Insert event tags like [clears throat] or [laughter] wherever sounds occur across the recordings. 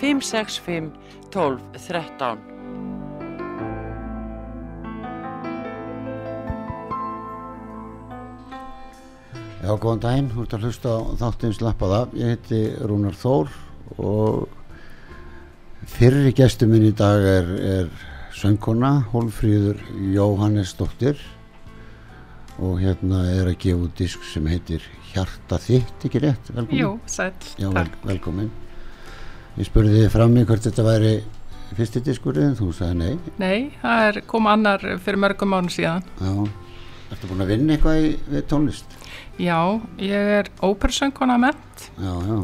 565 12 13 Já, góðan daginn, þú ert að hlusta á þáttinn slappað af. Ég heiti Rúnar Þór og fyrri gestur minn í dag er, er söngkona, Hólfríður Jóhannesdóttir og hérna er að gefa út disk sem heitir Hjarta þitt, ekki rétt? Velkomin. Jú, sæl, Já, vel, takk. velkomin. Ég spurði þið fram í hvort þetta væri fyrsti diskurinn, þú sagði nei. Nei, það er kom annar fyrir mörgum mánu síðan. Já, ertu búin að vinna eitthvað í, við tónlist? Já, ég er ópersöngkona ment Já, já.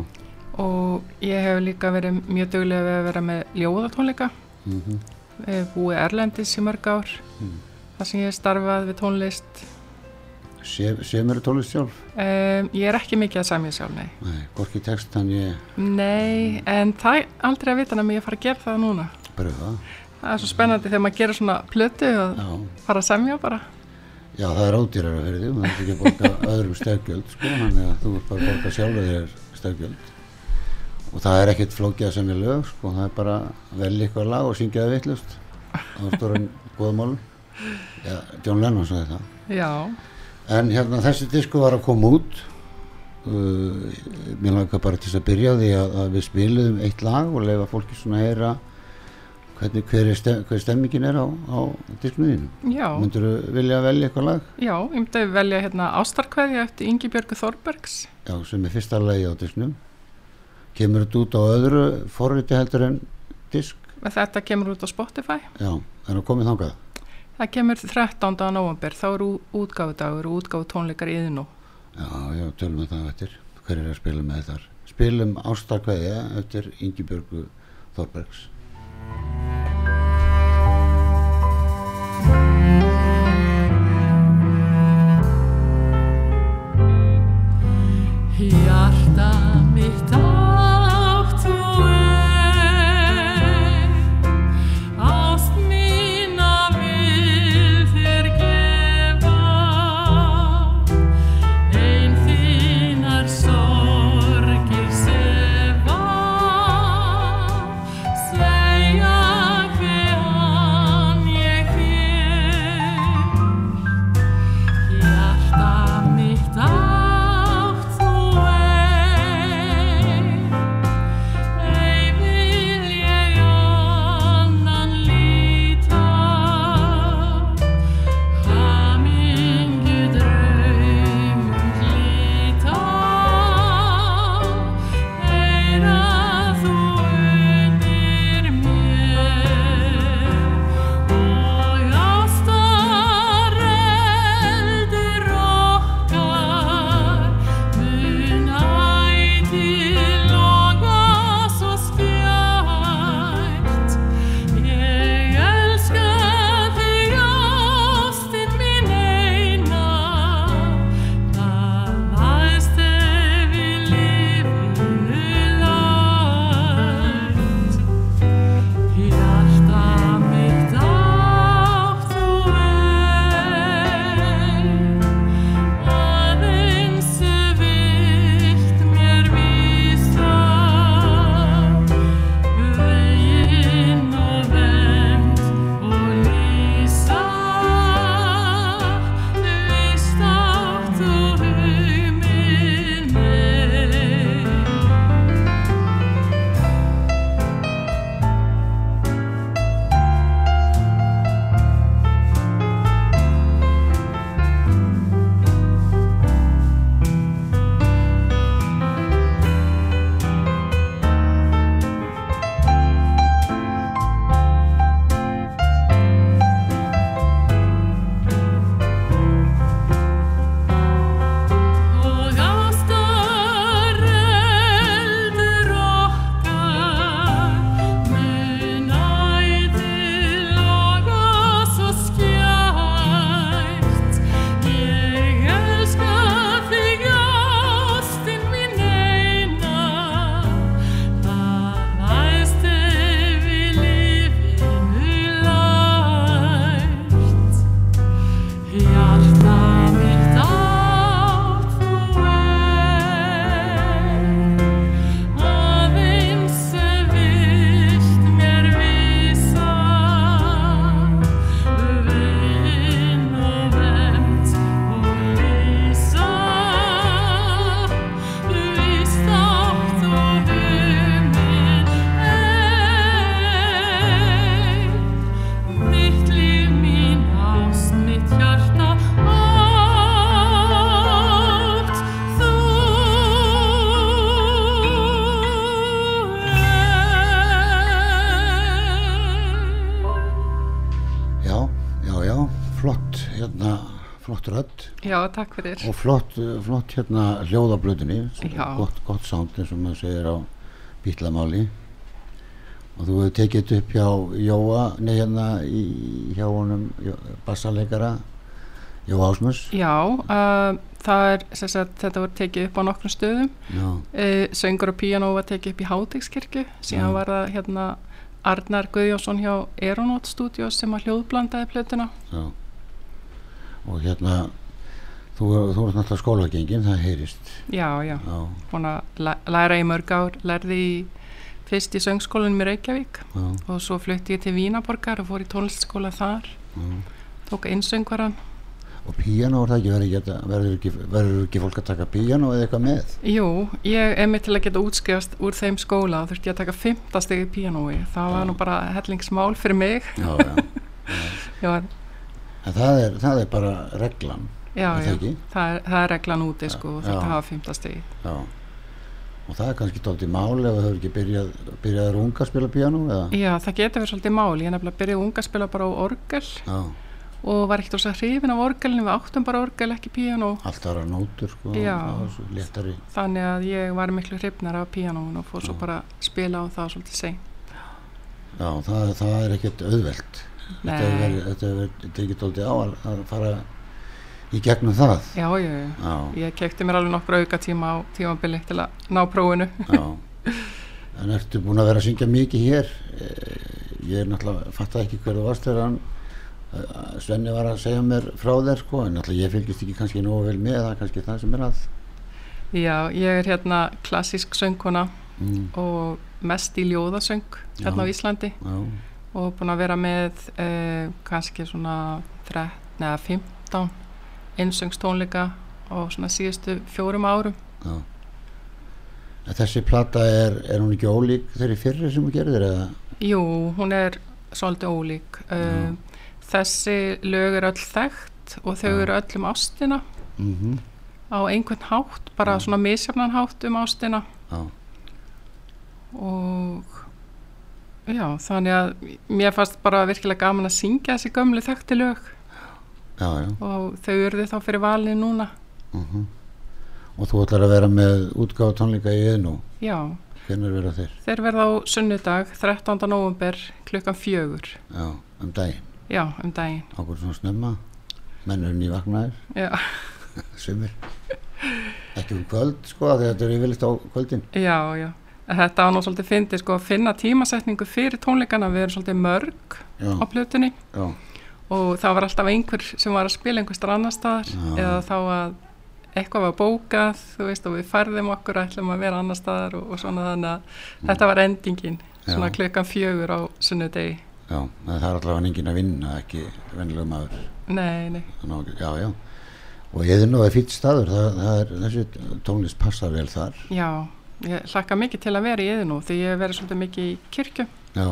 og ég hef líka verið mjög duglega við að vera með ljóðatónleika. Mm hefum búið Erlendis í mörg ár, Mm. þar sem ég starfað við tónlist. Sem, sem eru tónlist sjálf? Um, ég er ekki mikið að samja sjálf, nei. Nei, hvorki text hann ég Nei, en það er aldrei að vita nema ég fara að gera það núna. bröða. Það er svo spennandi þegar maður gerir svona plötu og Já, fara að semja bara. já, það er ódýrar fyrir því, það er ekki að borga [laughs] öðrum stegjöld, sko, þannig að þú ert bara að borga sjálfur þér stegjöld. Og það er ekkert flókið að semja lög, sko, það er bara að velja eitthvað lag og syngja það vittlust. Það það. En hérna þessi disku var að koma út uh, mér langar bara til þess að byrja því að, að við spiluðum eitt lag og leifa fólki svona að heyra hvernig hver, er stem, hver stemmingin er á, á diskuniðinu. já. Myndur þú vilja velja eitthvað lag? Já, ég myndi velja hérna Ástarkveðja eftir Ingi Björgu Þorbergs. Já, sem er fyrsta lagi á disknum. Kemur þetta út á öðru forriti heldur en disk? Þetta kemur út á Spotify. Já, er það komið þangað? Það kemur 13. november, þá eru útgáfudagur og útgáfu tónleikar í Iðnú. Já, já, tölum við það eftir. Hver er að spila með þar? Spilum Ástarkveðja eftir Ingibjörgu Þorbergs. Hjarta mitt átt takk fyrir. og flott, uh, flott hérna hljóðablöðunni Já. gott, gott sound eins og maður segir á bítlamáli og þú hefur tekið upp hjá Jóa, nei hérna í, hjá honum bassaleikara Jóa Ásmus Já, uh, það er, sagt, þetta var tekið upp á nokkrum stöðum. Uh, söngur og píanó var tekið upp í Hátegskirkju, síðan Já. var það hérna Arnar Guðjónsson hjá Aeronaut Studios sem að hljóðblandaði plötuna. já og hérna þú, þú ert náttúrulega skólagengin, það heyrist. Já, já, já, búin að læ- læra í mörg ár, lærði í, fyrst í söngskólanum í Reykjavík já, og svo flutti ég til Vínaborgar og fór í tónlistskóla þar, já. Tók einsöngvaran. og ekki, verður ekki, ekki, fólk að taka píanó eða eitthvað með? Jú, ég er mitt til að geta útskrifast úr þeim skóla, þá þurfti ég að taka 15 stegi píanói, það var nú bara hellingsmál fyrir mig. já, já. [laughs] En það er, það er bara reglan, já, það já, það er, það er reglan úti sko, Já. þetta hafa 15 stegi. Já. Og það er kannski dálítið mál ef þú hefur ekki byrjað, byrjað unga að spila píanó eða? Já, það getur verið svolítið mál, ég nefnilega byrjaði unga að spila bara á orgel Já, og var ekkert rosa hrifin af orgelinu, við áttum bara orgel ekki píanó, allt aðra nótur sko, var léttari. þannig að ég var miklu hrifnar af píanóun og fór svo bara að spila á það svolítið sein. Já, það, það er ekkert auðvelt. Nei, þetta hefur verið tekið dálítið á að, að fara í gegnum það. já, já, já. Já, Ég kefti mér alveg nokkur auka tíma á tímabili til að ná prófinu. já. En ertu búin að vera að syngja mikið hér? Eh, Ég er náttúrulega, fattaði ekki hver þú varst þegar hann, eh, Svenni var að segja mér frá þér sko, en náttúrulega ég fylgist ekki kannski nógu vel með, það er kannski það sem er að. Já, ég er hérna klassísk söngkona Mm, og mest í ljóðasöng hérna á Íslandi já, og búin að vera með eh, kannski svona 13 eða 15 einsöngstónleika á svona síðustu fjórum árum. já. Þessi plata er, er hún ekki ólík þeirri fyrri sem hún gerðir eða? Jú, hún er svolítið ólík. Uh, þessi lög er öll þekkt og þau Já. eru öll um ástina Mm á einhvern hátt, bara Já. svona misjafnan hátt um ástina Já, og já, þannig að mér fannst bara virkilega gaman að syngja þessi gömlu þekkti lög já, já. og þau eru þá fyrir valið núna. Mm Og þú ætlar að vera með útgáð tónleika í eðnú. Já, verða þeir? þeir verða á sunnudag 13. november klukkan fjögur. Já, um daginn. Já, um daginn. Ákveður svona snemma. Mennurinn í vaknaðir, Já, [laughs] sumir. Ekki um kvöld, sko, að þetta er yfirleitt á kvöldin. já, já. Þetta var nú svolítið fyndið sko að finna tímasetningu fyrir tónleikana, við erum svolítið mörg Já, á plötunni já, og það var alltaf einhver sem var að spila einhver staðar annar staðar Já. eða þá að eitthvað var bókað, þú veist, og við færðum okkur og ætlum að vera annar staðar og, og svona þannig að þetta var endingin svona klukkan fjögur á sunnudegi. já. Það er allavega engin að vinna, ekki vennilega maður. Nei, nei, Þannig, að- já, já. Og eðnú er fýtt staður, það, það er, þessi tónlist passar vel þar. já, ég hlakka mikið til að vera í nú því ég hef verið svolítið mikið í kirkju. Já,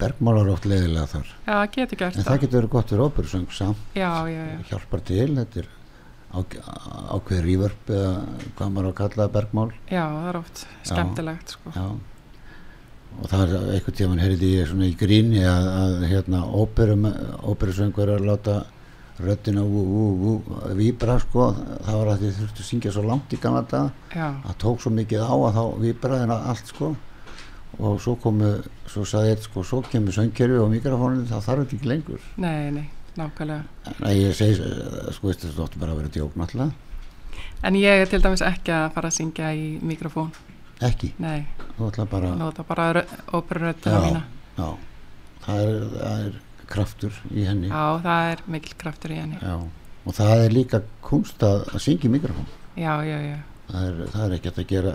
bergmálar er oft leiðilega þar. Já, það getur gert En það getur verið gott fyrir óperusöng samt, Já, já, já, hjálpar til, þetta er ákveð rývörp eða hvað maður á að kalla það bergmál. já, það er oft skemmtilegt sko. Já. Og það er einhvern tímann heyrði ég svona í gríni að, að hérna óperum, óperusöngur að láta ú, víbra sko, það var að þið þurftu að syngja svo langt í gamla daga Já, það tók svo mikið á að þá vibraði hennar allt sko og svo komu, svo sagði ég sko, svo kemur söngkerfi og mikrofónin þá þarf þetta ekki lengur nei, nei, nákvæmlega. en ég segi, eh, sko þetta ótti bara að vera djók náttúrulega, En ég er til dæmis ekki að fara að syngja í mikrofón. ekki Nei, þú ætla bara, nota bara óperuröddina Já. mína. já það er, það er kraftur í henni Já, það er mikil kraftur í henni. Já. og það er líka kunst að, að syngja í mikrofón Já, já, já. það er, það er ekkert að gera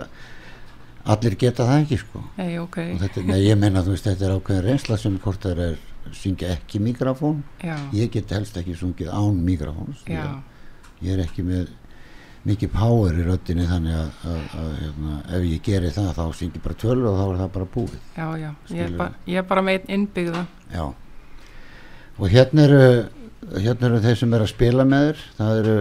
allir geta það ekki sko. Nei, ok. og þetta, nei, ég menna þú veist þetta er ákveðin reynsla sem hvort það er syngja ekki mikrofón. Já, ég get helst ekki sungið án mikrofóns já, ég er ekki með mikið power í röddinni þannig að, að, að hérna, ef ég geri það þá syngi bara tölur og þá er það bara búið. Já, já. Ég er, ba ég er bara með innbyggða. já. Og hérna eru hérna eru þeir sem er að spila með þér. Það eru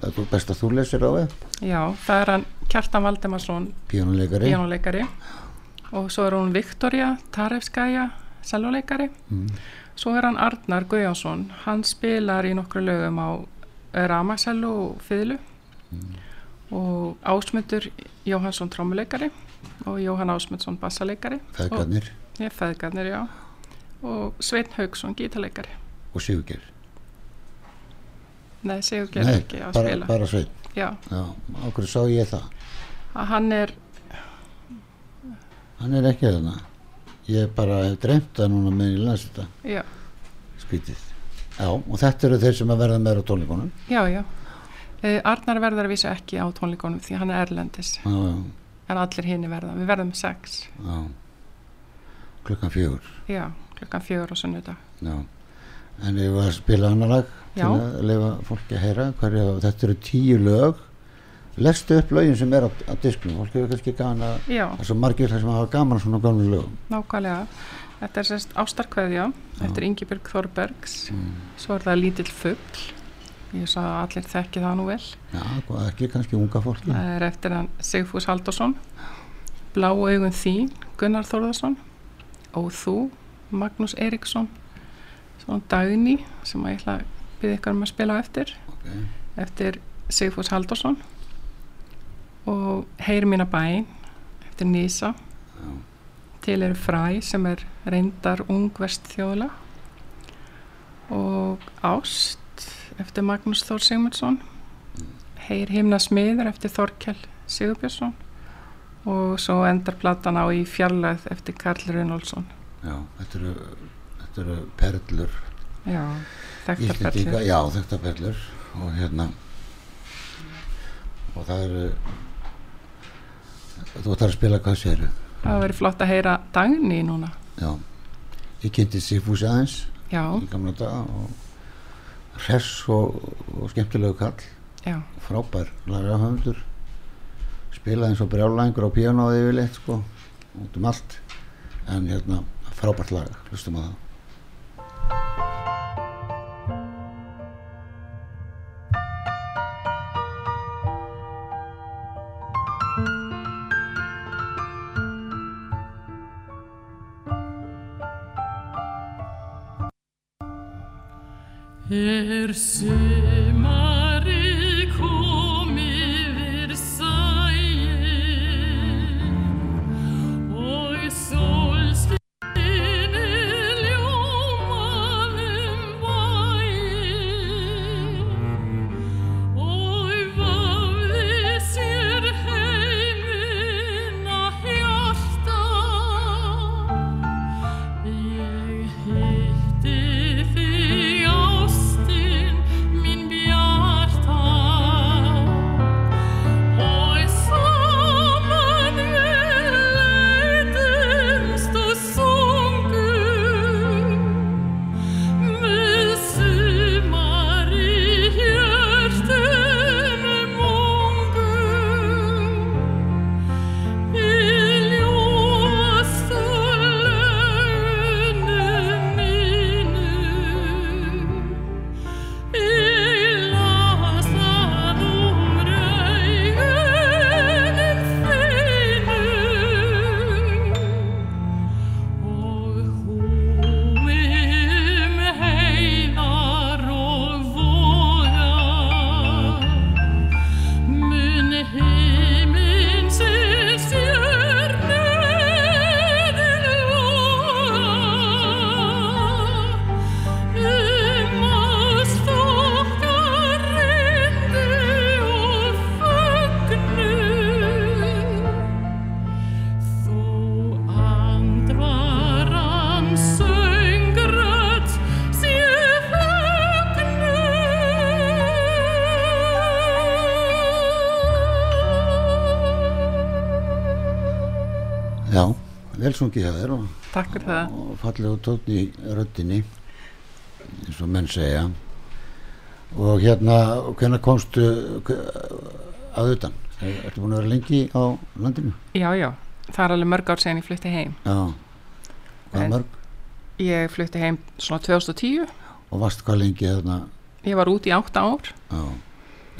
það er best að þú lesir á það Já, það er hann Kjartan Valdemarsson, píjónuleikari og svo er hún Viktoria Tarefskaja, selvoleikari. mm. Svo er hann Arnar Guðjónsson, hann spilar í nokkru lögum á Ramasellu og Fiðlu. Og Ásmundur Jóhansson trommuleikari og Jóhann Ásmundsson bassaleikari. Feðgarnir. Og feðgarnir, já. Og Sveinn Haugsson gítarleikari. Og Sigurger Nei, Sigur gerði ekki að spila. bara sveit Já, Já, okkur sá ég það að hann er hann er ekki þarna. Ég bara hef dreymt það núna með ég las þetta. Já, skvítið Já, og þetta eru þeir sem að verða meira á tónleikunum. Já, já. Uh, Arnar verður að vísa ekki á tónleikonum því hann er erlendis. Já, já, en allir hinn verða, við verðum sex. Já. Klukkan fjögur. Já, klukkan fjögur á sunnudag. Já, en ég var að spila annar lag til að leifa fólki að heyra? Hverja, þetta eru tíu lög lestu upp lögin sem er á, á disknum fólk hefur kannski já, það er svo margir þar sem hafa gaman svona gamlu lögum. Nákvæmlega. Þetta er sérst Ástarkveðja eftir Ingibjörg Þorbergs. Mm. svo er það Lítill fugl. Ég sá að allir þekki það nú vel. Já, ekki kannski unga fólki það er eftir Sigfús Halldórsson. Blá augun þín Gunnar Þórðarsson og þú Magnús Eriksson svona Dagný sem að ég ætla að byrja ykkur um að spila eftir. Ok. eftir Sigfús Halldórsson og Heyr mína bæn eftir Nýsa til eru fræ sem er reyndar ungvest þjóðla og Ást eftir Magnús Þór Sigmundsson. Heyr himna smiður eftir Þorkjell Sigurbjörnsson. Og svo endar platan á í fjarlæð eftir Karl Runolfsson Já, þetta eru, þetta eru perlur. Já, þekktar Íslendinga, perlur. Já, þetta perlur. Og hérna og það eru þú ætlar að spila hvað séru það verið flott að heyra Dagný núna. Já, ég kynnti Sigfús aðeins já, í gamla daga og hress og, og skemmtilegu kall já, frábær lagahöfundur. Spilaði eins og brjálæðingur á píanóði yfirleitt sko, út um allt. En hérna, frábært lag hlustum á það Er vel sungið hjá þér og, fyrir það. og tótt í röddinni eins og menn segja. Og hérna hvernig komstu að utan? Er- ertu búin að vera lengi á landinu? já, já, það er alveg mörg ár sen ég flutti heim. Já, hvað En- mörg? Ég flutti heim svona 2010 og varst hvað lengi þarna? Ég var út í átta ár. Já,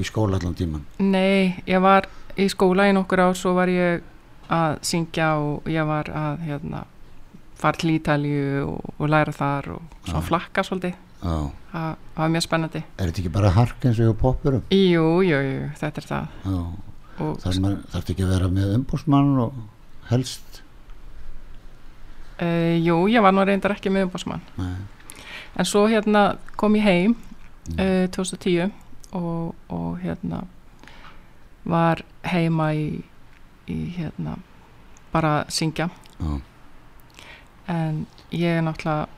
í skóla allan tíman Nei, ég var í skóla í nokkur ár svo var ég að syngja og ég var að hérna, fara til Ítalíu og, og læra þar og svona flakka svolítið. Það var mjög spennandi. Er þetta ekki bara hark eins og hjá poppurum jú, jú, jú, þetta er það. Þarf ekki að vera með umbúsmann og helst? Uh, jú, ég var nú reyndar ekki með umbásmann nei, en svo hérna kom ég heim Mm. uh, 2010 og, og hérna var heima í, í hérna bara að syngja. Já, en ég náttúrulega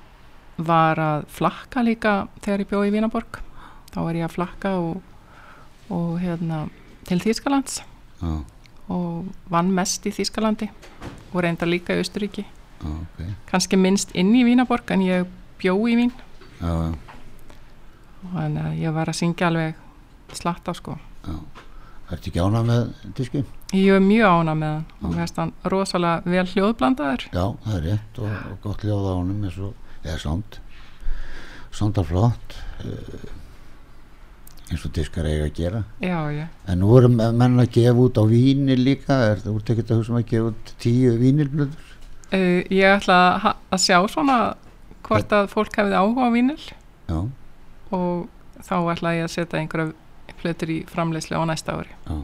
var að flakka líka þegar ég bjóði í Vínaborg þá var ég að flakka og, og hérna til Þýskalands. Já, og vann mest í Þýskalandi og reynda líka í Austuríki já, ok. Kannski minnst inn í Vínaborg en ég bjó í Vín. Já, og að ég var að syngja alveg slatt á sko. Já. Ertu ekki ánað með diski? Ég er mjög ána með hann. Og finnst hann rosalega vel hljóðblandaður. Já, það er rétt og, og gott ljóð á honum eins og, eða sánd sándar flott eh, eins og diskar eiga að gera. Já, já, en nú erum menn að gefa út á víni líka. Er það úr tekið að hugsa um að gefa út tíu vínilblöður? uh, ég ætla að, að sjá svona hvort að fólk hefði áhuga á vínil. Já, og þá ætla ég að setja einhverja plötur í framleiðslu á næsta ári Já.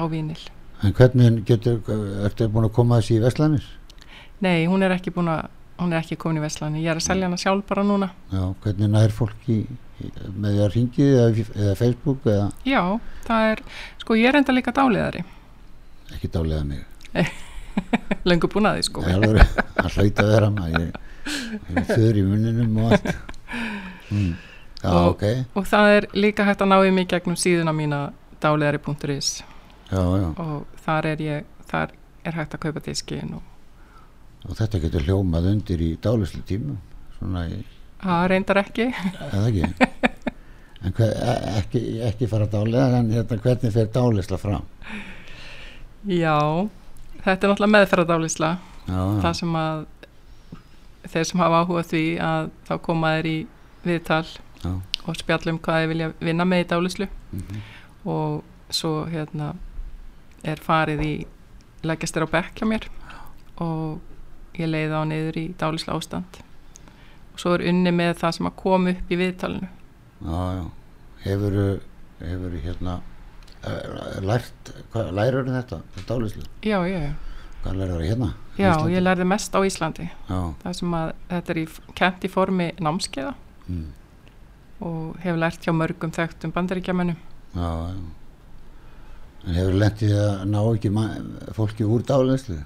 á vínil en hvernig getur, ertu búin að koma þessi í Vestlanir? nei, hún er ekki búin að hún er ekki komin í Vestlani, ég er að selja hana sjálf bara núna. Já, hvernig nær fólk í, í, með því að ringi eða, eða Facebook eða? Já, það er, sko ég er enda líka dáliðari ekki dálega mig. [laughs] Lengur búin að því sko alveg, það hlaut að vera maður. Ég, er þurr í munninum og allt. Mm. Já, Og- ok. og það er líka hægt að ná í mig gegnum síðuna mína dáliðari.is Já, já, og þar er ég, þar er hægt að kaupa diskin og og þetta getur hljómað undir í dálislu tíma svona í, það reyndar ekki. Eða ekki? En hver, e- ekki, ekki fara dálega en hérna, hvernig fer dálisla fram? Já, þetta er náttúrulega meðferðadálisla Já, það sem að þeir sem hafa áhuga því að þá koma þeir í viðtal já, og spjallum hvað þeir vilja vinna með í dálislu mhm, og svo hérna er farið í leggjast þér á bekk hjá mér og ég leiði á niður í dálislu ástand. Og svo er unni með það sem að koma upp í viðtalinu. Já, já. hefur hefur hérna eh, lært, hvað, lærur þetta dálislu, já, já, já, hvað lærur það hérna? Já Íslandi? ég lærði mest á Íslandi. Já, það sem að þetta er í, kent í formi námskeiða. Mm, og hefur lært hjá mörgum þekktum bandaríkjamennum já, já en hefur lendið að ná ekki fólki úr dálislu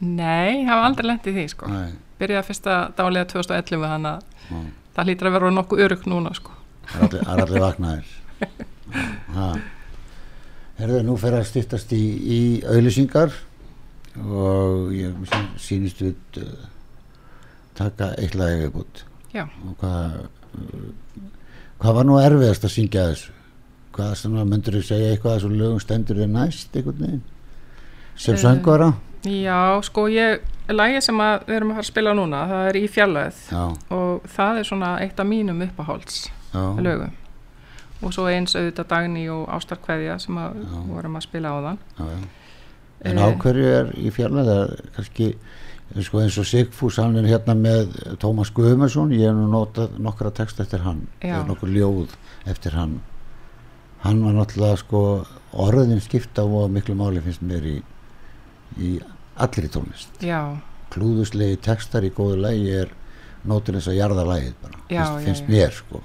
Nei, hafa aldrei lent í því sko. Nei, Byrjaði fyrsta dálega 2011 þannig að já. það hlýtur að vera nokkuð örugg núna sko. Það er allir, það allir vaknaðir [laughs] ha. Herðu, nú fer að stýttast í, í auðlýsingar og ég sýnist við uh, taka eitt lag viðbútt Já. og hvað uh, hvað var nú erfiðast að syngja þessu hvað svona myndur þú segja eitthvað að þessu lögum stendur þér næst einhvern veginn? Sem Eh, söngvara? Já, sko ég, lagið sem að við erum að fara að spila núna, það er í fjarlæð já, og það er svona eitt af mínum uppáhalds já, lögum. Og svo eins auðvitað Dagný og Ástarkveðja sem að Já. vorum að spila á þann já, já. en Eh. á hverju er í er kannski sko, eins og Sigfús hann er hérna með Tómas Guðmarsson, ég hef nú notað nokkra text eftir hann, nokkur ljóð eftir hann hann var náttúrulega sko orðin skipta og miklu máli finnst mér í, í allri tónlist. Já, klúðuslegi textar í góðu lægi er nótur þess að jarða lægið bara Já, finnst, já, finnst já. mér sko.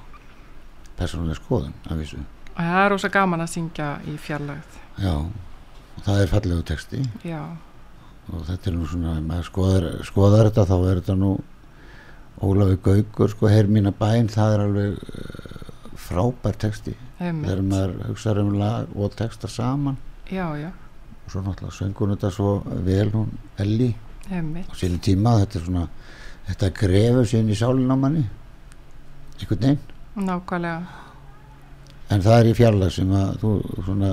Persónulega skoðun af þessu. Og það er rosa gaman að syngja í fjarlæð já, og það er fallegu texti. Já, og þetta er nú svona, ef maður skoðar, skoðar þetta þá er þetta nú Ólafur Gaukur, sko, Heyr mína bæn það er alveg frábær texti. Þegar maður hugsaður um lag og texta saman. Já, já, og svo náttúrulega söngur þetta svo vel hún Elli á sínu tíma þetta er svona, þetta grefur sín í sálinn á manni. Einhvern veginn. Nákvæmlega. En það er í fjarlag sem að þú svona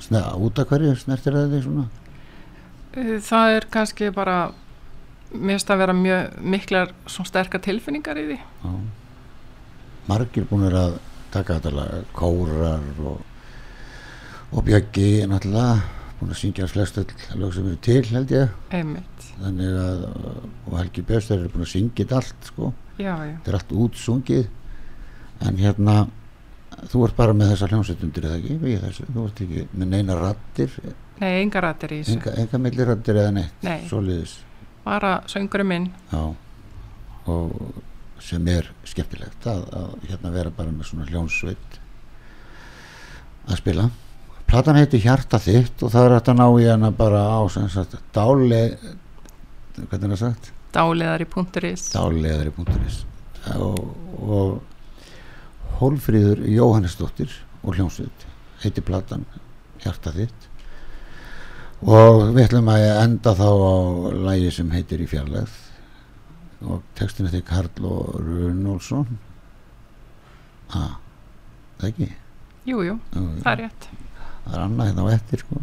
sne, út af hverju snertir það þig svona? Uh, Það er kannski bara mér finnst að vera mjög miklar svona sterkar tilfinningar í því. Já. Margir búinir að taka þetta lag kórar og, og bjöggi náttúrulega hún að syngja flest lög sem eru til held ég. Einmitt, þannig að og Helgi Björnstar er búin að syngja þetta allt sko. Já, já, þetta er allt útsungið. En hérna þú ert bara með þessa hljómsveitundir eða ekki? Þessu, þú ert ekki með neina rattir nei, enga rættir í þessu, enga, enga milli rattir eða neitt? Nei. svoleiðis, bara söngurinn minn, já. Og sem er skemmtilegt að, að hérna vera bara með svona hljómsveit að spila. Platan heiti Hjarta þitt og það er að ná í hana bara á dále hvernig er það sagt? dáliðar í punkturis, dáleðari.is og, og Hólfríður Jóhannesdóttir og hljómsveit heiti platan Hjarta þitt. Og við ætlum að enda þá á lægi sem heitir í fjarlæð og textin eftir Karl og Runolfsson að það ekki? Jú, jú, það er rétt, það er annað hérna á eftir sko.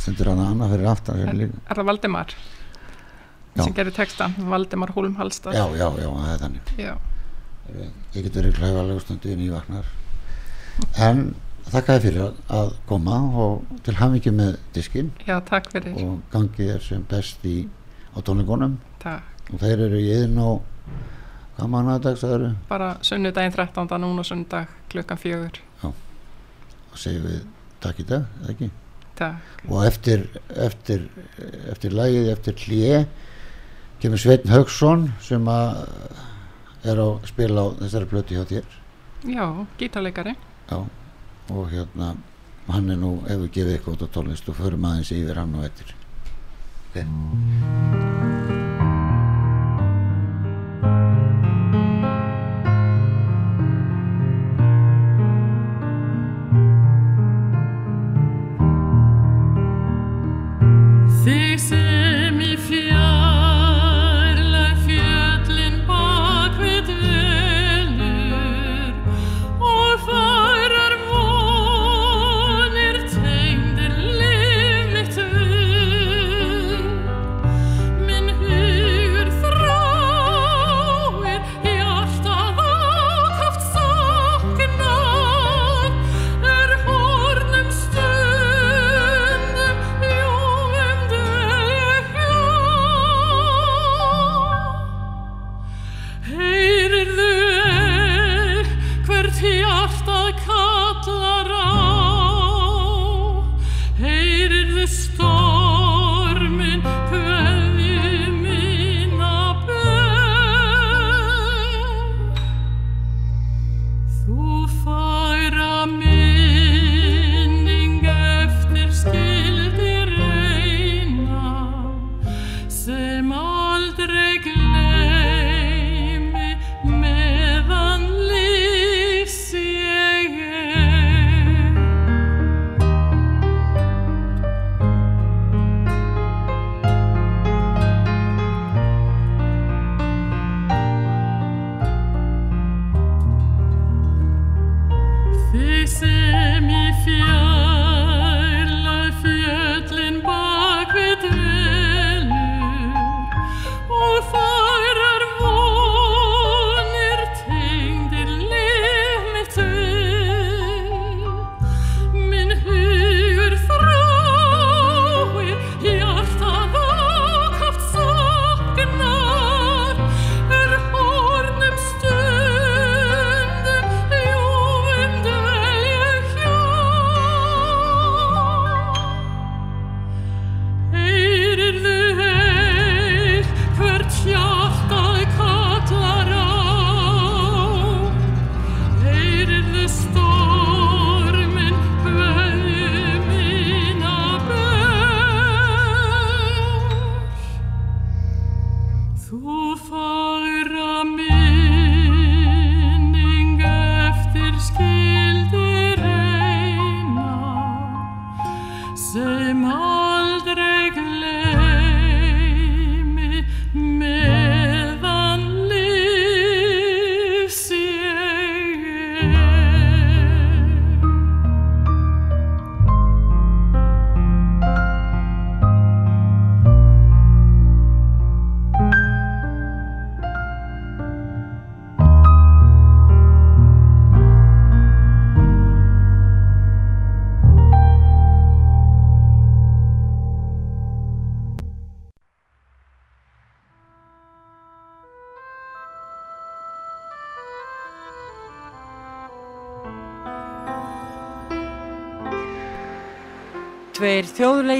stendur hann annað fyrir aftan er, er það Valdimar Já. sem gerir textan, Valdimar Hólm Hallstad já, já, já, það er þannig. Já, ég get verið klæfalega stundu í vaknar. En þakka þér fyrir að- að koma og til hafingi með diskinn. Já, takk fyrir. Og gangi þér sem best í á tónleikonum takk, og þeir eru í yðin á hvað mánadags það eru bara sunnudaginn 13. núna sunnudag klukkan fjögur. Og segjum við takk í dag, eða ekki? Takk, og eftir eftir, eftir lagið, eftir hlje kemur Sveitn Haugsson sem að er á spila á þessari plötu hjá þér. Já, gítarleikari. Já, og hérna hann er nú, hefur gefið eitthvað út á tónlist og förum aðeins yfir hann og eftir. Okay.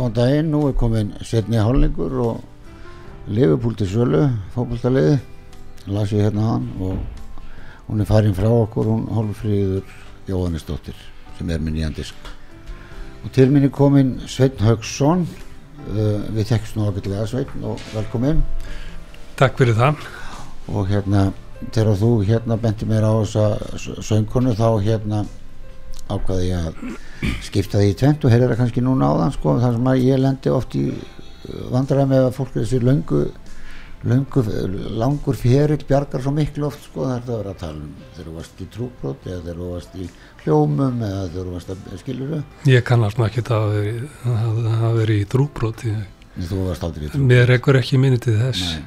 góðan daginn, nú er komin setni hálningur og Liverpool til sölu, fókbaltaliði las ég hérna hann og hún er farin frá okkur, hún Hólfríður Jóhannesdóttir sem er minn í andisk og til minni komin Sveinn Haugsson uh, við tekst nú ágætlega Sveinn og velkomin. Takk fyrir það. og hérna þegar þú hérna benti mér á þessa söngkonu þá hérna ákvaði að skipta því í tvent og heyrðir það kannski núna áðan sko, þar sem að ég lendi oft í vandræði með að fólk er þessi löngu, löngu langur fjerill bjargar svo miklu oft sko, það er það að vera að tala um þegar þú varst í trúbrót eða þegar þú varst í hljómum eða þegar þú varst að skilur þau Ég kannast ekki það að veri, að hafa verið í drúbróti. þú varst aldrei í trúbrót Mér ekkur ekki minni til þess.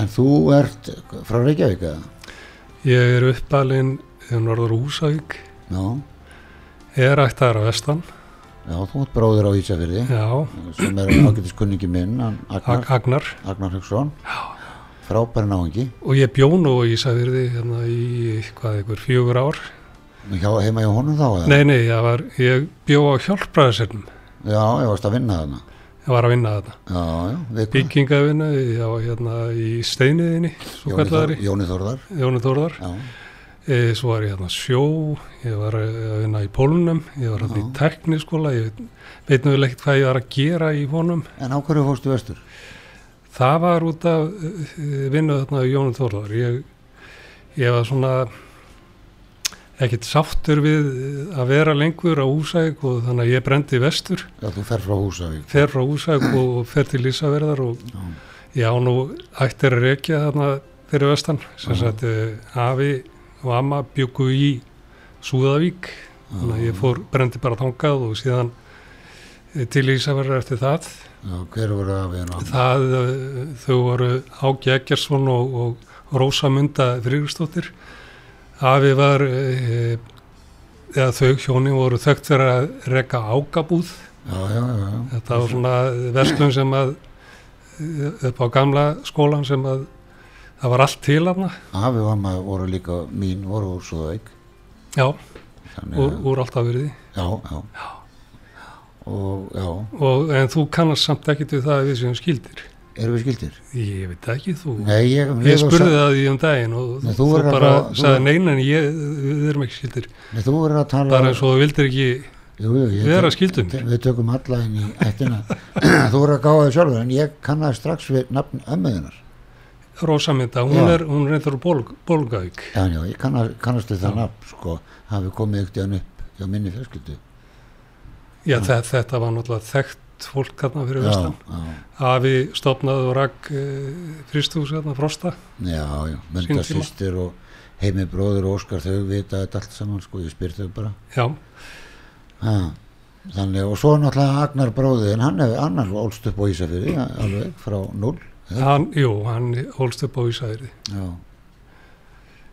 en þú ert frá Reykjavík eða? Ég er uppalinn í Norður Húsavík, Já, er ættar á vestan, já, þú ert bróður á Ísafirði já, sem er ágætis kunningi minn Agnar, Ag Agnar. Agnar Hauksson frábæri náingi Og ég bjó nú í Ísafirði hérna í, hvað, einhver fjögur ár. hjá, heima hjá honum þá eða? Nei, nei, ég, var, ég bjó á hjálpræðisernum. Já, ég varst að vinna þarna Ég var að vinna þarna. Já, já, við Byggingavinnu, ég var hérna í steiниðinni, svo kallaðari, Jóni Þórðar Jóni Þórðar. Já, svo var ég hérna sjó, ég var að vinna í pólunum, ég var hérna í tekniskóla, ég veit vel ekkert hvað ég var að gera í honum. en á hverju fórstu vestur? Það var út af uh, vinnu þarna í Jónum Þórðar. Ég, ég var svona ekkert sáttur við eh, að vera lengur á Húsæk og þannig að ég brendi vestur, Já, þú fer frá Húsavík fer frá Húsæk og fer til Ísaverðar og Já, ég á nú ættir að rekja þarna fyrir vestan, sem Já. sagt afi og amma byggu í Súðavík þannig að ég fór, brendi bara þangað og síðan eh, til Ísaverðar eftir það. Já hver voru að við ná? það, uh, þau voru Ági Eggersson og, og Rósa Munda Friðurstóttir afi var uh, eða þau hjóni voru þögt fyrir að rekka ágabúð Já, já, já, þetta var svona verslun sem að eh, upp á gamla skólan sem að það var allt til hana Afi og amma voru líka mín, voru úr Súðavík já, úr, að, úr alltaf verið já, já. Og já, og, en þú kannast samt ekkit við það að við séum skildir? Erum við skildir? ég veit ekki þú Nei, ég, ég spurði það í um daginn og Nei, þú, þú að bara þú sagði verður- neina en ég, við erum ekki skildir. Nei, þú að tala bara eins og þú vildir ekki jú, jú, ég- vera skildum. Við tökum alla inn í ættina. [clears throat] Þú verður að gáða þig sjálfur en ég kannaði strax við nafn ömmuðinar Rósamynda, hún Já. er, hún er eitthvað bólgavík. Já, já, ég kannast, kannast við það Já. nafn sko, hafi komið ekkert hann upp hjá minni fjölskyldu. Já, þetta, þetta var náttúrulega þekkt fólk þarna fyrir Já, vestan já, Afi stopnaði og rakk e, fristús hérna, Frosta. Já, já, mynda Sínum tíma. sýstir og heimi bróður og Óskar þau vita þetta allt saman sko, ég spyr þau bara. Já, ha, Þannig, og svo náttúrulega Agnar bróður en hann hefur annar ólst upp á Ísafirði ja, alveg frá null hann, jú, hann holst upp á Ísæri Já.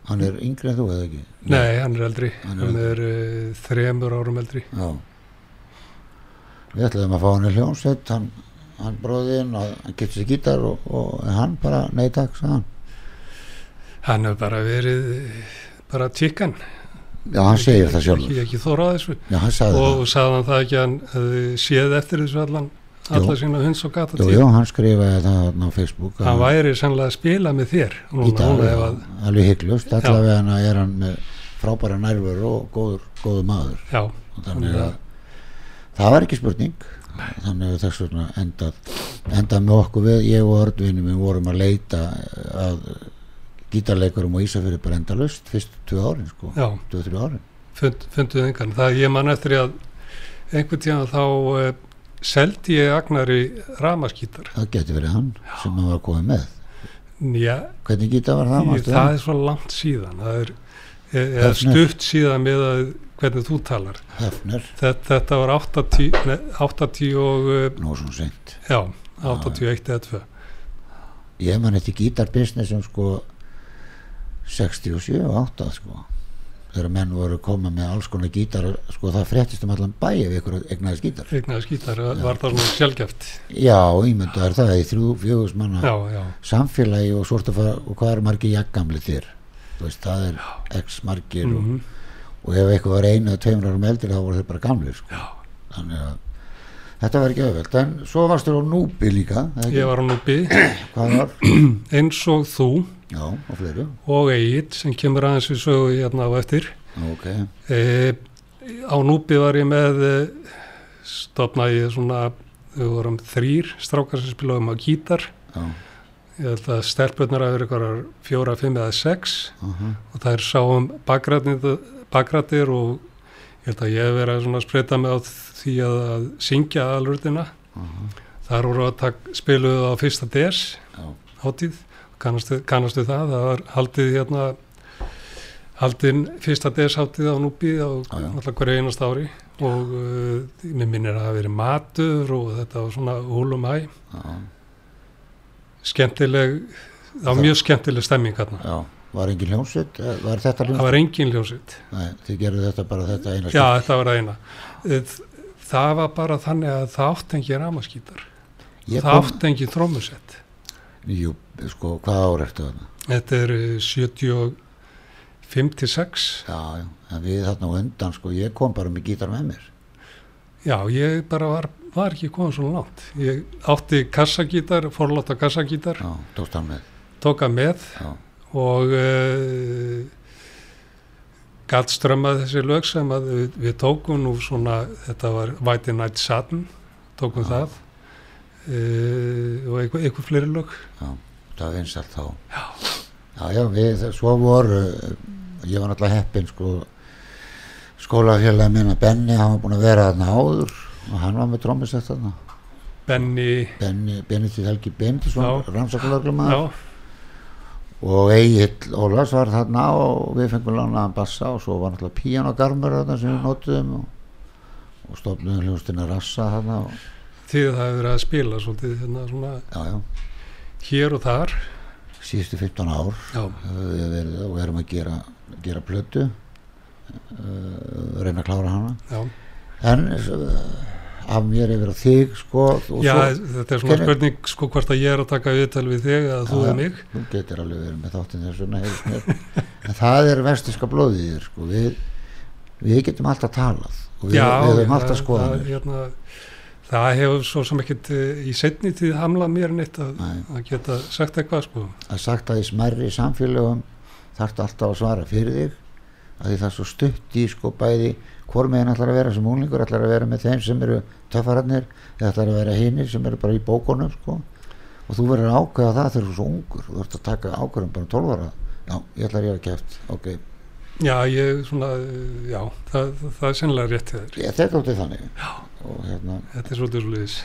Hann er yngri en þú eða ekki? Nei, hann er eldri, Hann er hann er e, þremur árum eldri. Já. Við ætlaðum að fá hann í hljónsveit hann, hann bróðinn og hann getur sér gítar og, og hann bara, nei takk, sagði hann. Hann hefur bara verið bara tjikkan Já, hann segir það sjálfur. Ekki, ekki þórað þessu. Já, hann sagði og sagði hann það ekki hann hefði séð eftir þessu allan alla sína hunds og gata það Jú, jú, hann skrifaði það á Facebook hann væri sannlega að spila með þér núna, ef já, að, alveg hygglust allavega er hann frábæra nærveru og góður, góður maður. Já, og þannig að það var ekki spurning. Þannig að þess vegna endað endað með okkur við, ég og Örnvinni við vorum að leita að gítarleikurum á Ísafjörði bara endalust fyrstu tvö árin sko, já, tvö, þrjú árin. Fund, funduð engan. Það ég man eftir að einhvern tíðan þá uh, seldi ég Agnari ramaskítar það geti verið hann sem hann var komið með. Já, hvernig gítar var það? ég, það er svo langt síðan. Það er, er, er stutt síðan með að hvernig þú talar. Þetta, þetta var 80, nei, 80 og uh, nú svona seint. Já, 81 eða 2 ég man eftir gítarbusiness sem sko 67 og 8 sko þegar menn voru koma með alls konar gítar sko það fréttist um allan bæ ef ykkur egnaðis gítar. Eignaði skítar var það svona sjálfgeft já, ímyndu er það í þrjú, fjögus manna já, já, samfélagi og svo ertu að fara og hvað er margir jaggamli þér? Veist, það er x margir og, mm og ef eitthvað var einu eða tveimur árum eldri þá voru þeir bara gamlir sko. þannig að þetta var ekki öðvöld en svo varstu á núbi líka ekki? ég var á núbi eins og þú já, og fleiri. Og Egil sem kemur aðeins við sögu hérna á eftir. Ok, e, á núbi var ég með e, stopnaði svona við vorum þrýr strákar sem spilaðum á gítar. Já, ég held að stelpurnar að vera ykkur fjóra, fimm eða sex. Uh og það er sáum bakrættir og ég held að ég hef verið að spreita mig á því að, að syngja aðalrutina þar voru að tak, spiluðu á fyrsta DS já, hátíð kannastu, kannastu það, það var haldið hérna haldin fyrsta DS hátíð á Núbi á alltaf hverju einast ári og uh, mér minnir að það hafi verið matur og þetta var svona húlum hæ skemmtileg, það var Það- mjög skemmtileg stemming hérna, já. Var engin hljómsveit? Eh, var þetta það hljómsveit? var engin ljósitt Nei, þið gerðu þetta bara þetta eina já þetta var það eina. Eh, það var bara þannig að það átti engin ramaskítar það átti engin trómusett jú, sko, hvað ár ertu þarna? þetta er eh, 75 til 6 Já, en við þarna undan, sko, ég kom bara með gítar með mér. Já, ég bara var, var ekki komið svona langt. Ég átti kassagítar, forláta kassagítar, Já, tókst hann með. tók að með Já, og uh, galt strömmað þessi lög sem við, við tókum nú svona, þetta var White Night Satin, tókum Já. það og einhver, einhver fleiri lög. já, það finnst allt þá. Já. Já, já, við, svo voru, ég var náttúrulega heppinn, sko, skólafélagi minna Benni, hann var búinn að vera þarna áður og hann var með trómmisett þarna. Benny, Benni, Benni til Helgi Bendisson, Já. rannsakalaglum já, og Egil Ólafs var þarna og við fengum lánaðan bassa og svo var náttúrulega píanogarmur þarna sem við notuðum og, og stofnum hljóstina rassa þarna og, því að það hefur verið að spila svolítið hérna svona já, já, hér og þar. síðustu 15 ár Já, við verið og erum að gera, gera plötu uh, reyna að klára hana já. en uh, af mér yfir að þig sko Já, svo, þetta er svona Hvenær- spurning sko hvort að ég er að taka viðtal við þig eða þú Já, og mig. þú getur alveg verið með þáttinn þess vegna heyrist mér. en það er vestiska blóðið sko við, við getum alltaf talað og við, við höfum alltaf skoðanir hérna, það hefur svo sem ekkert eh, í setni tíð hamlað mér neitt að, Nei. að geta sagt eitthvað sko. að sagt að í smerri samfélögum þarftu alltaf að svara fyrir þig að því það er svo stutt í sko bæði hvor meginn ætlar að vera sem unglingur ætlar að vera með þeim sem eru töffararnir eða ætlar að vera hinir sem eru bara í bókunum sko og þú verður ákveða það þegar þú er svo ungur þú verður að taka ákveðum bara 12 ára já, ég ætlar ég að kæft, ok Já, ég svona, eh, já, það, það er sennilega rétt hjá þér. ég þetta átti þannig já. hérna, Þetta er svolítið svolítið.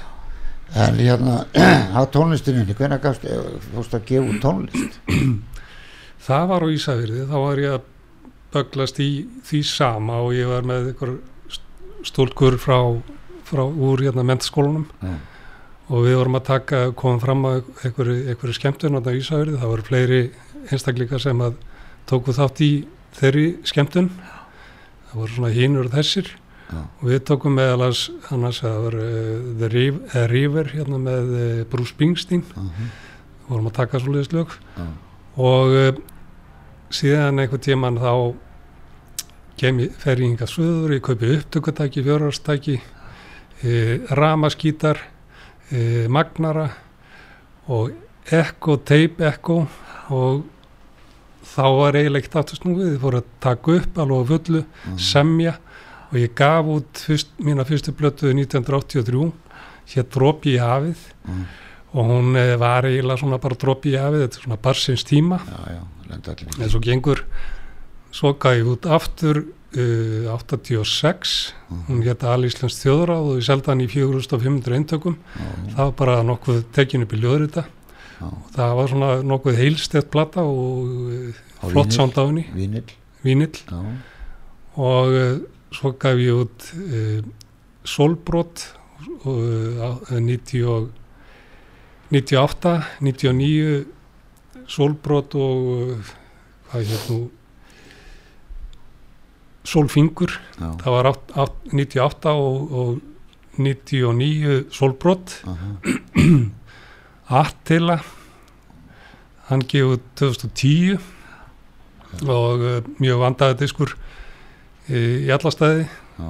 en hérna [clears throat] á tónlistinni, hvernig gafst fórst að gefa tónlist [clears throat] Það var á Ísafyrði, þá var ég að böglast í því sama og ég var með einhver stólkur frá, frá úr hérna mentaskólanum já, og við vorum að taka, komum fram að einhverju, skemmtun á Ísafyrði, það voru fleiri einstaklingar sem að tóku þátt í þeirri skemmtun. Það voru svona hínur þessir. Já, og við tókum meðalans annars að það var uh, The Riv- eh, River hérna með uh, Bruce Springsteen. Uh vorum að taka svoleiðis lög. Já, og síðan einhvern tíman þá kem fer ég hingað söður, ég kaupi upptökutæki, fjörarstæki ramaskítar magnara og ekko, tape ekko og þá var eiginlega ekkert aftur snúið, þið fóru að taka upp alveg á fullu, Mhm. semja. Og ég gaf út fyrst, mína fyrstu blötu 1983 hér Dropi í hafið. Mm. og hún eh, var eiginlega svona bara Dropi í hafið, þetta er svona barsins tíma. En svo gengur svo gaf ég út aftur uh, 86 hún geta alíslensk þjóðráð og ég seldi hann í 4500 eintökum. Það var bara nokkuð tekin upp í ljóðrita. já, og það var svona nokkuð heilstett plata og uh, Á flott vínyl? sánd á henni, já, og uh, svo gaf ég út uh, Solbrot uh, á- 90 og 98, 99 Solbrot og uh, hvað hér nú? Solfingur. Já, það var átt, átt, 98 og, og 99 Solbrot. Aha, [clears throat] Attila hann gefið 2010 og uh, mjög vandaði diskur í, í alla staði já,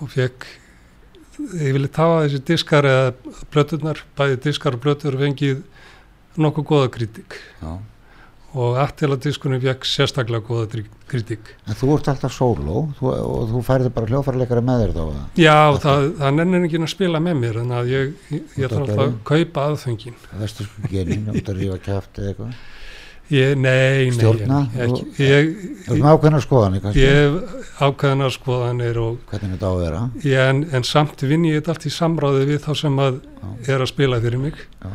og fekk ég vilja tafa þessi diskar eða blötunar, bæði diskar og blötur fengið nokkuð góða kritik já og Attila diskunum fekk sérstaklega góða kritik en þú ert alltaf sóló þú, og þú færði bara hljófarleikara með þér þá? Já, það, það nennir ekki að spila með mér þannig að ég, ég, ég þarf alltaf að kaupa aðfengin vestu sko genin, út að rífa kæft eða eitthvað? Ég, Nei, nei Stjórna? Þú- erum ákveðna skoðan kannski, ég hef ákveðnar skoðanir og hvernig þetta á að vera? Ég, en, en samt vinn ég þetta allt í samráði við þá sem að er að spila fyrir mig. Já,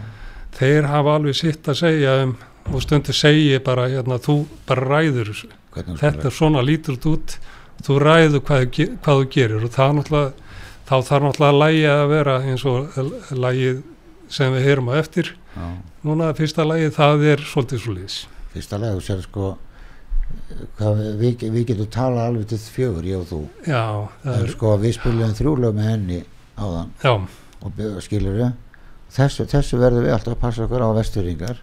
þeir hafa alveg sitt að segja um, og stundu segi ég bara hérna, þú bara ræður þessu. Hvernig þetta er svona lítur út. Þú ræður hvað, hvað þú gerir og það náttúrulega þá þarf náttúrulega lægi að vera eins og lægið sem við heyrum á eftir. Já, núna fyrsta lægið það er svolítið svolítið fyrsta lega þú sér sko hvað, við, við getum talað alveg til fjögur, ég og þú. Já, en er, sko við spilum þrjúlega með henni áðan. Já, og skilur við þessu, þessu verðum við alltaf að passa okkur á vesturingar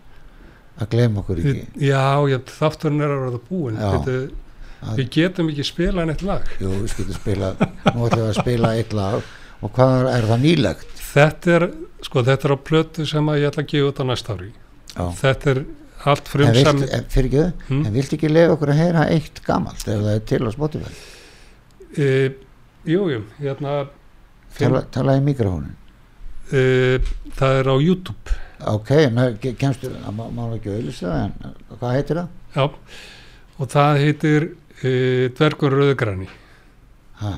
að gleyma okkur ekki. Já ég, þátturinn er að verða búin Já. Þetta, að, við getum ekki spilað neitt lag. Jú, við getum spila nú ætlum við að spila eitt lag. Og hvað er það nýlegt? Þetta er, sko þetta er á plötu sem ég ætla að gefa út á næsta ári. Já. þetta er allt vilt, en, fyrir ekki, Hmm? en vilt ekki lega okkur að heyra eitt gamalt ef það er til á Spotify? E, jú, jú, hérna tala, tala í mikrofónin e, það er á YouTube ok, kemstu má, má ekki auðvitað það en hvað heitir það? já, og það heitir e, Dvergur Rauðgrani Ha,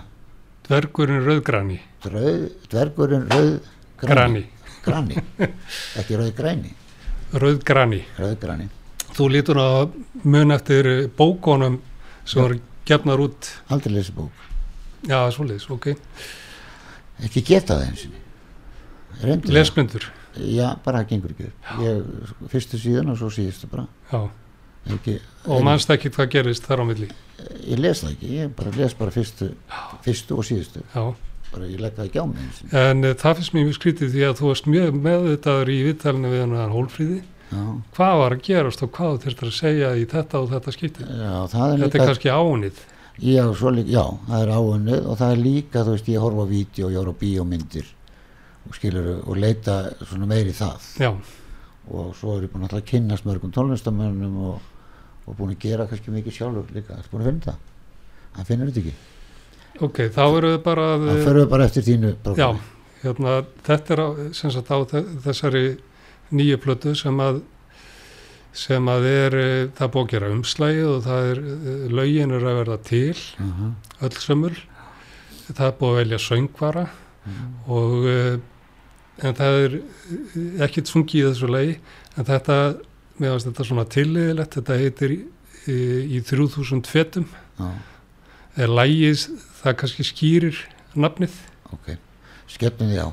Dvergurinn Rauðgrani dröð, dvergurinn rauð Grani, grani [laughs] ekki rauð græni. Rauðgrani rauð grani þú lítur að mun eftir bókonum sem voru gefnar út. Aldrei lesi bók. Já, svoleiðis, ok, ekki geta það eins og lesmyndur já, bara það gengur ekki upp. Ég, fyrstu síðan og svo síðustu bara. Já, ekki, og mannst ekki hvað gerist þar á milli? Ég les það ekki, ég bara les bara fyrstu, fyrstu og síðustu. Já. Bara ég legg það ekki á mig En uh, það finnst mér mjög skrítið því að þú varst mjög meðvitaður í viðtalinu við hann hólfríði. já, Hvað var að gerast og hvað þú þurftir að segja í þetta og þetta skiptið? það er Þetta líka kannski ánið. já, líka, já, það er áunnið og það er líka, þú veist, ég horfa á vídeo ég horfa á bíómyndir skilur og leita meiri það. Já, og svo er ég búin að kynnast mörgum tónlistamönnum og, og búin að gera kannski mikið sjálfur líka, það er búin að finna það? Hann finnur þetta ekki, ok, þá eru þau bara að... hann fyrir bara eftir þínu Já, hérna, þetta er á, sem sagt á þe- þessari nýju plötu sem að sem að er, eh, það búið að gera umslægi og það er, eh, lögin er að verða til, uh öll sömul. Það búið að velja söngvara og uh, en það er eh, ekkert sungið í þessu lagi. En þetta, mér finnst þetta svona tilliðilegt, þetta heitir í, í 3000 fetum. Já, er lagið, það kannski skýrir nafnið? Ok, skemmtum því á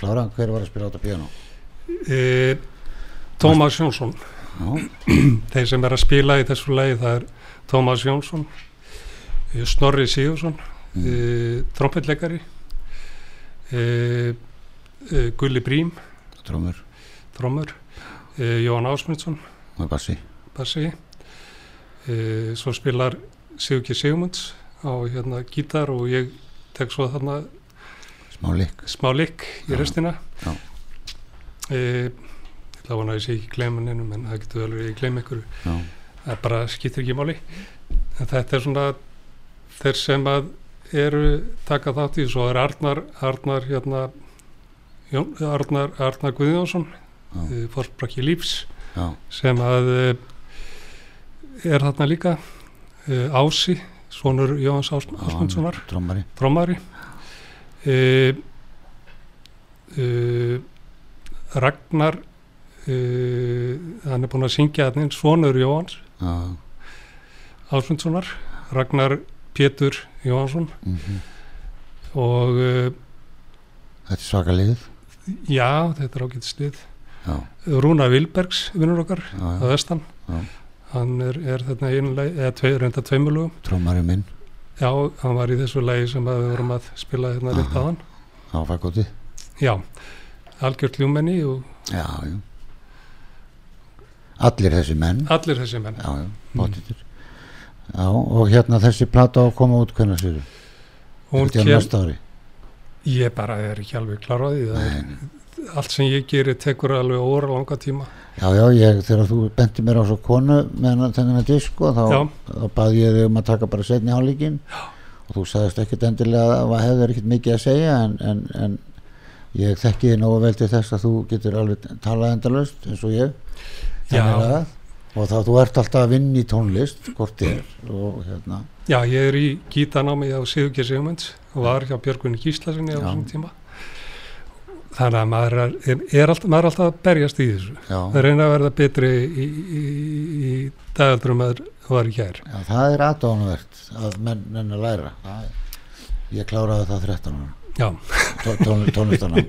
að klára hver var að spila á þetta piano? E, Tómas Jónsson. [clears throat] Þeir sem er að spila í þessu lagi það er Tómas Jónsson eh, Snorri Sigursson Mm. mm. trompetleikari e, e, Gulli Brím trómur trommur e, Jón Ásmundsson bassi. bassi. E, svo spilar Sigurki Sigmunds á hérna gítar og ég tek svo þarna smá lík smá likk í restina. e, ég ætla að vona að ég sé ekki gleman ennum en það getur verið að ég glem ykkur já, það bara skiptir ekki máli. En þetta er svona þeir sem að eru taka þátt í svo er Arnar Arnar hérna Jón, Arnar, Arnar Guðjónsson e, fórsprakki lífs já, sem að e, er þarna líka. Ási, svonur Jóhans Ás, Ásmundssonar. trómari e, e, Ragnar e, hann er búinn að syngja hann svonur Jóhans já, Ásmundssonar Ragnar Pétur Jóhansson mhm. og e, þetta er svaka liðið já, þetta er ágætt slið Rúna Vilbergs, vinnur okkar já, vestan. Já. hann er, er þarna einlega, eða tvei, reynda tveimulugum trómari minn já, hann var í þessu lagi sem við vorum að spila hérna rétt á hann á fagóti já, algjört ljúmenni og já, já. Allir þessi menn. Allir þessi menn. Já, já, bóttitur já, og hérna þessi plata á að koma út hvernig sér hún þetta er kem, næsta ári. Ég bara er ekki alveg klar á því. Það allt sem ég gerir tekur alveg óra langa tíma já, já, ég, þegar þú benti mér á svo konu með þennan disko þá, Já. þá baði ég þig um að taka bara setni hálíkin og þú sagðist ekkert endilega að það hefur ekkert mikið að segja en, en, en ég þekki þið nógu vel til þess að þú getur alveg talað endalaust eins og ég. Lagað. og þá þú ert alltaf að vinna í tónlist hvort er og hérna. Já, ég er í gítanámi á Sigurgeir Sigmunds og var hjá Björgunni Gíslasinni á þessum tíma þannig að maður er, er, alltaf, maður er alltaf að berjast í þessu. Já, það reyna að verða betri í, í, í dagaldur maður var í kær já, það er aðdónavert að menn menn að læra. Það ég kláraði það 13 ára. Já, tó- tón, tónlistana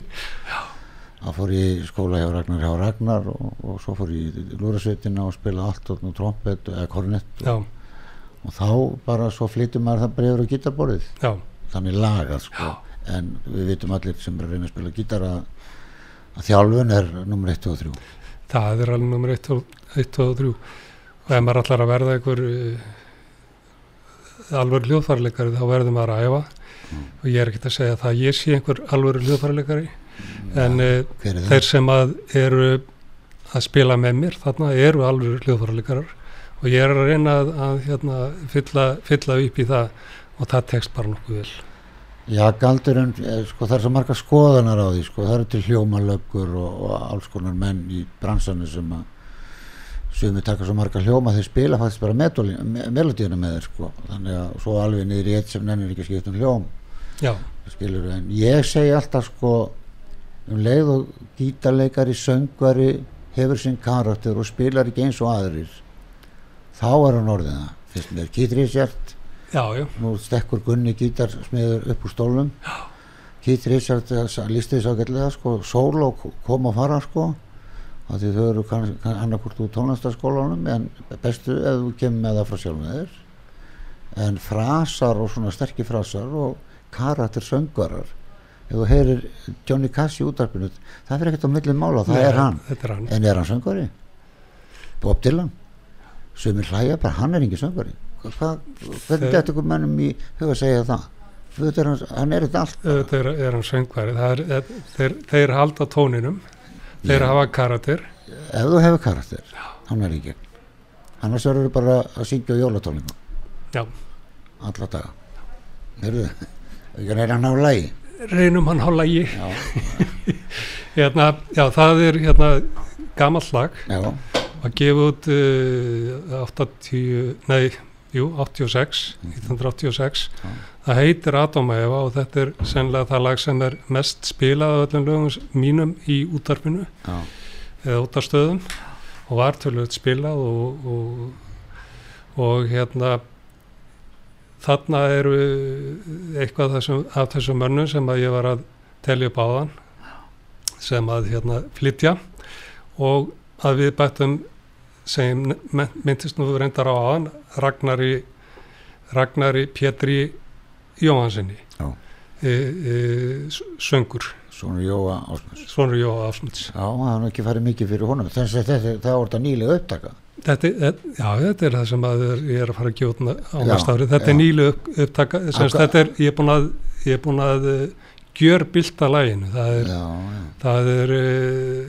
[laughs] þá fór ég í skóla hjá Ragnar hjá Ragnar og, og svo fór ég í lúrasveitina og spila allt og trompet eða kornett. Já, og, og þá bara svo flyttum maður það breyður á gítarborðið. Já, þannig lagað sko en við vitum allir sem er að reyna að spila gítar að, að þjálfun er nummer 1 og 3 það er alveg nummer 1 og 2 og 3 og ef maður ætlar að verða einhver uh, alveg hljóðfærleikari þá verður maður að æfa. Mm. og ég er ekkert að segja það að ég sé einhver alveg hljóðfærleikari en uh, hver er þeir það? sem að eru að spila með mér þarna eru alveg hljóðfærleikarar og ég er að reyna að, að hérna, fylla, fylla upp í það og það tekst bara nokkuð vel Já, galdurinn, eh, sko það er svo marga skoðanar á því sko, það eru til hljómalöggur og, og alls konar menn í bransanum sem að sumi taka svo marga hljóma þeir spila faktisk bara melodíuna með þeir sko, þannig að svo alveg niður í eitt sem nennir ekki að skipta um hljóm. Skilur en ég segi alltaf sko um leið og gítarleikari, söngvari hefur sinn karakter og spilar ekki eins og aðrir þá er hann orðið það. Fyrst mér Keith Richard já, já, nú stekkur Gunni gítarsmiður upp úr stólum Keith Richard lísti þess ágætlega sko, sól og kom og fara sko af því þau eru annarkvort úr tónlistaskólanum en bestu ef þú kemur með það frá sjálfum þeir en frasar og svona sterkir frasar og karakter söngvarar. Ef þú heyrir Johnny Cash í útarpinu það fyrir ekkert á millin mála, það Nei, er hann. er hann. En er hann söngvari? Bob Dylan? Sumir hlæja bara, hann er engin söngvari hvernig Þeir- þetta ykkur mönnum í huga segja það? Er hann, hann er þetta allt auðvitað er, er hann söngvari. Er, er, þeir, þeir halda tóninum. Þeir Já. hafa karakter. Ef þú hefur karakter, hann er gegn annars verður þú bara að syngja á jólatóningum já, alla daga. Heyrðu, ekki reyna að ná lægi reynum hann hálfa í já, [laughs] hérna, já, það er hérna gamall lag. Já, að gefa út uh, 80, nei, jú, 86 1986 Já. það heitir Eva og þetta er sennilega það lag sem er mest spilað af öllum lögum mínum í útarpinu já, eða útarstöðum og var tölvöld spilað og, og, og hérna þarna eru eitthvað þessum, af þessum mönnum sem að ég var að telja upp áðan sem að hérna flytja og að við bættum sem myndist nú reyndar á áðan Ragnari Ragnari Pétri Jóhansinni Já. e, e, söngur Svona Jóa Ásmunds Svonur Jóa Ásmunds Já, það er ekki farið mikið fyrir honum þess að þetta, það var þetta nýlega upptaka Þetta, já, þetta er það sem að er- ég er að fara að út á næsta ári. Þetta já. er upp, upptaka, er, ég er búin að, er búin að uh, gjör bylta læginu. Það er, Já, já, það er uh,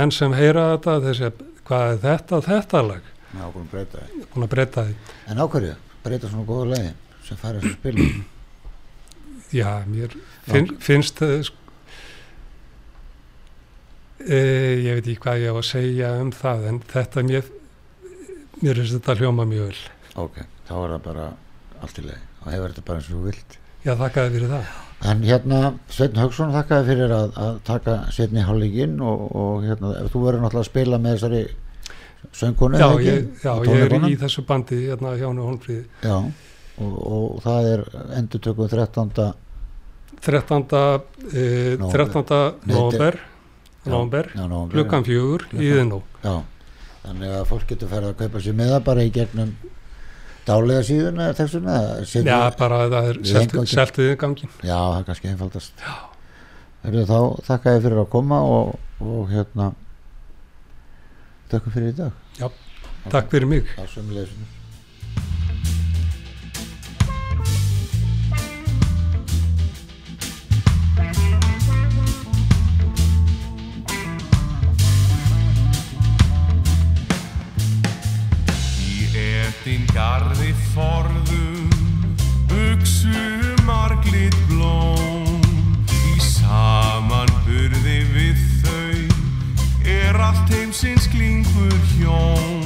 menn sem heyra þetta, þessi, hvað er þetta, þetta lag? já, okkur breyta því Búin að breyta því. En ákverju, breyta svona góða lagi sem fara þessu spilum [clears throat] Já, mér finn, finnst, uh, sk- uh, ég veit ekki hvað ég á að segja um það, en þetta mér, mér finnst þetta hljóma mjög vel. Ok, þá er það bara allt í lagi og hefur þetta bara eins og þú vilt Já, þakkaði fyrir það. En hérna, Sveinn Haugsson þakkaði fyrir að, að taka setni hálfleikinn og, og hérna, þú verður náttúrulega að spila með þessari söngkonu Já, ekki, ég, já ég er í þessu bandi hérna hjá hennu Holmfríði. Já, og, og það er endurtökuð 13. 13. Eh, Nóvember. 13. november, klukkan fjögur í Iðnó. Já, þannig að fólk getur ferð að kaupa sér með það bara í gegnum dálega síðuna eða textuna Já, bara það er seltið í gangin. Já, það er kannski einfaldast. Já. Heyrðu, Þá þakka ég fyrir að koma og, og hérna Takk fyrir í dag. Já, Takk fyrir mig. Það er etin garði forðum Uxu marglit blóm. Í samanburði við þau Er allt heimsins klingur hjón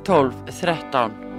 12 13